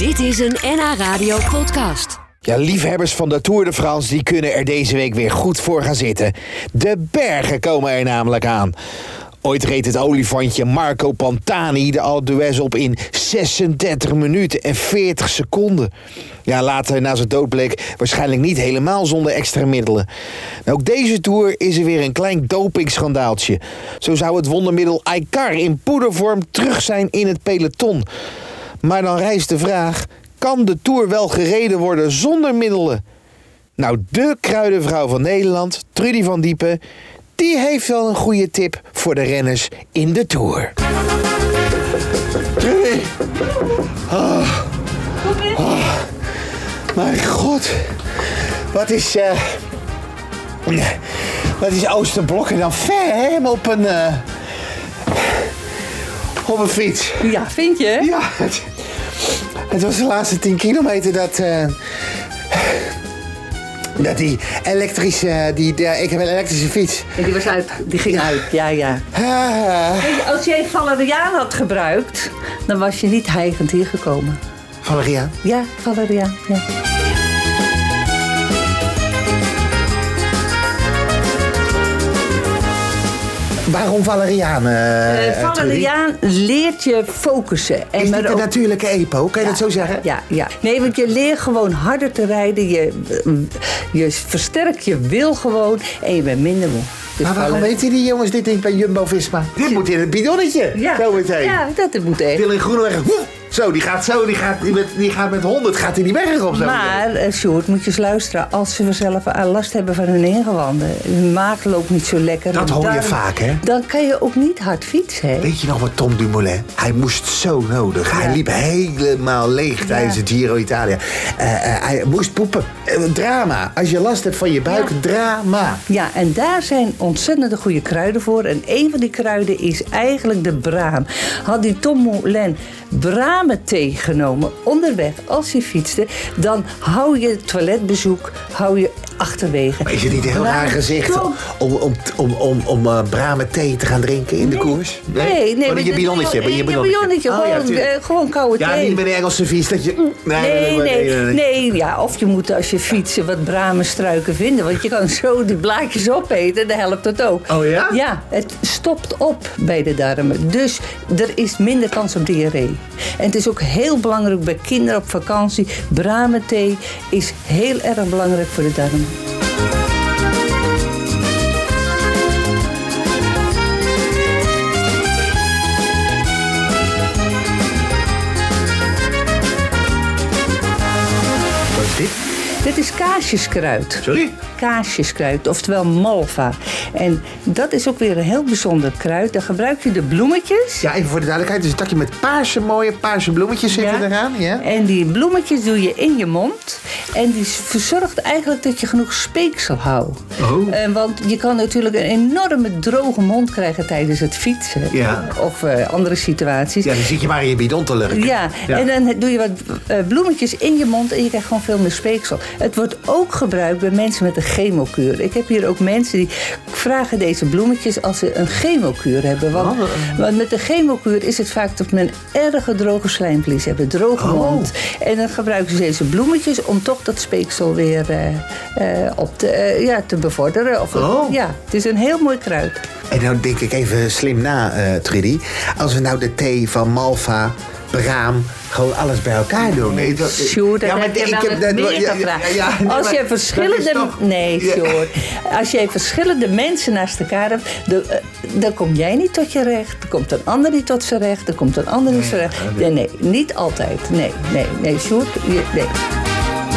Dit is een NH Radio podcast. Ja, liefhebbers van de Tour de France die kunnen er deze week weer goed voor gaan zitten. De bergen komen er namelijk aan. Ooit reed het olifantje Marco Pantani de Alpe d'Huez op in 36 minuten en 40 seconden. Ja, later na zijn dood bleek waarschijnlijk niet helemaal zonder extra middelen. Nou, ook deze Tour is er weer een klein dopingschandaaltje. Zo zou het wondermiddel Icar in poedervorm terug zijn in het peloton. Maar dan rijst de vraag, kan de Tour wel gereden worden zonder middelen? Nou, de kruidenvrouw van Nederland, Trudy van Diepen... die heeft wel een goede tip voor de renners in de Tour. Trudy! Oh. Oh. Mijn god. Wat is... eh wat is Oosterblokken dan ver, hè? Op een... eh, op een fiets. Ja, vind je? Ja, het, het was de laatste 10 kilometer dat. eh, dat die elektrische. Die, ja, ik heb een elektrische fiets. En die was uit, die ging uit, ja, ja. Ah, Weet je, Als jij valeriaan had gebruikt, dan was je niet hijgend hier gekomen. Valeriaan. Ja, valeriaan, ja. Waarom Valeriaan? eh Eh, Trudy? valeriaan leert je focussen. En Is maar dit een ook- natuurlijke EPO? Kan je dat zo zeggen? Ja, ja. Nee, want je leert gewoon harder te rijden. Je, je versterkt je wil gewoon en je bent minder moe. Dus Maar waarom weten die jongens dit niet bij Jumbo-Visma? Dit moet in het bidonnetje. ja. Zo meteen. Ja, dat moet echt. Dylan Groeneweg. Zo, die gaat zo, die gaat, die met, die gaat met 100 gaat hij die berg op zo. Maar, eh, Sjoerd, moet je eens luisteren. Als ze zelf aan last hebben van hun ingewanden. Hun maag loopt niet zo lekker. Dat hoor je vaak, hè? Dan kan je ook niet hard fietsen. hè? Weet je nog wat Tom Dumoulin? Hij moest zo nodig. Hij liep helemaal leeg tijdens het Giro Italia. Eh, eh, hij moest poepen. Eh, drama. Als je last hebt van je buik, drama. Ja, en daar zijn ontzettend goede kruiden voor. En een van die kruiden is eigenlijk de braam. Had die Tom Bramenthee genomen onderweg als je fietste... dan hou je toiletbezoek hou je achterwege. Maar is het niet een heel raar gezicht om, om, om, om, om eh, bramen thee te gaan drinken in de koers? Nee, nee. Maar je bidonnetje. je bidonnetje. ja, gewoon, koude Ja, thee. niet met de Engelse vies dat je... Nee, nee, nee, Ja, of je moet als je fietsen wat bramenstruiken vinden. Want je kan zo die blaadjes opeten, dan helpt het ook. Oh ja? Ja, het stopt op bij de darmen. Dus er is minder kans op diarree. En het is ook heel belangrijk bij kinderen op vakantie. Bramenthee is heel erg belangrijk voor de darmen. Wat is dit? Dit is kaasjeskruid. Sorry? kaasjeskruid, oftewel malva. En dat is ook weer een heel bijzonder kruid. Daar gebruik je de bloemetjes. Ja, even voor de duidelijkheid. Dus een takje met paarse, mooie paarse bloemetjes zitten Ja. eraan. Ja? En die bloemetjes doe je in je mond. En die verzorgt eigenlijk dat je genoeg speeksel houdt. Oh. Eh, want je kan natuurlijk een enorme droge mond krijgen tijdens het fietsen. Ja. Of eh, andere situaties. Ja, dan zit je maar in je bidon te lurken. Ja, en dan doe je wat eh, bloemetjes in je mond en je krijgt gewoon veel meer speeksel. Het wordt ook gebruikt bij mensen met een chemokuur. Ik heb hier ook mensen die vragen deze bloemetjes als ze een chemokuur hebben. Want, want met de chemokuur is het vaak dat men erge droge slijmvlies hebben, droge mond. En dan gebruiken ze deze bloemetjes om toch dat speeksel weer eh, eh, op te, eh, ja, te bevorderen. Of, Oh. Ja, het is een heel mooi kruid. En nou denk ik even slim na, Trudy. Als we nou de thee van Malva, Braam, gewoon alles bij elkaar doen. Nee, dat- Sjoerd, dat maar heb ik heb dat- meer ja, ja, ja, nee, Als je dat verschillende... toch- Nee, Ja. Sjoerd. Als jij verschillende mensen naast elkaar hebt... de- dan kom jij niet tot je recht. Dan komt een ander niet tot zijn recht. Dan komt een ander niet tot zijn recht. Nee, nee, niet altijd. Nee, nee, nee, Sjoerd. Nee.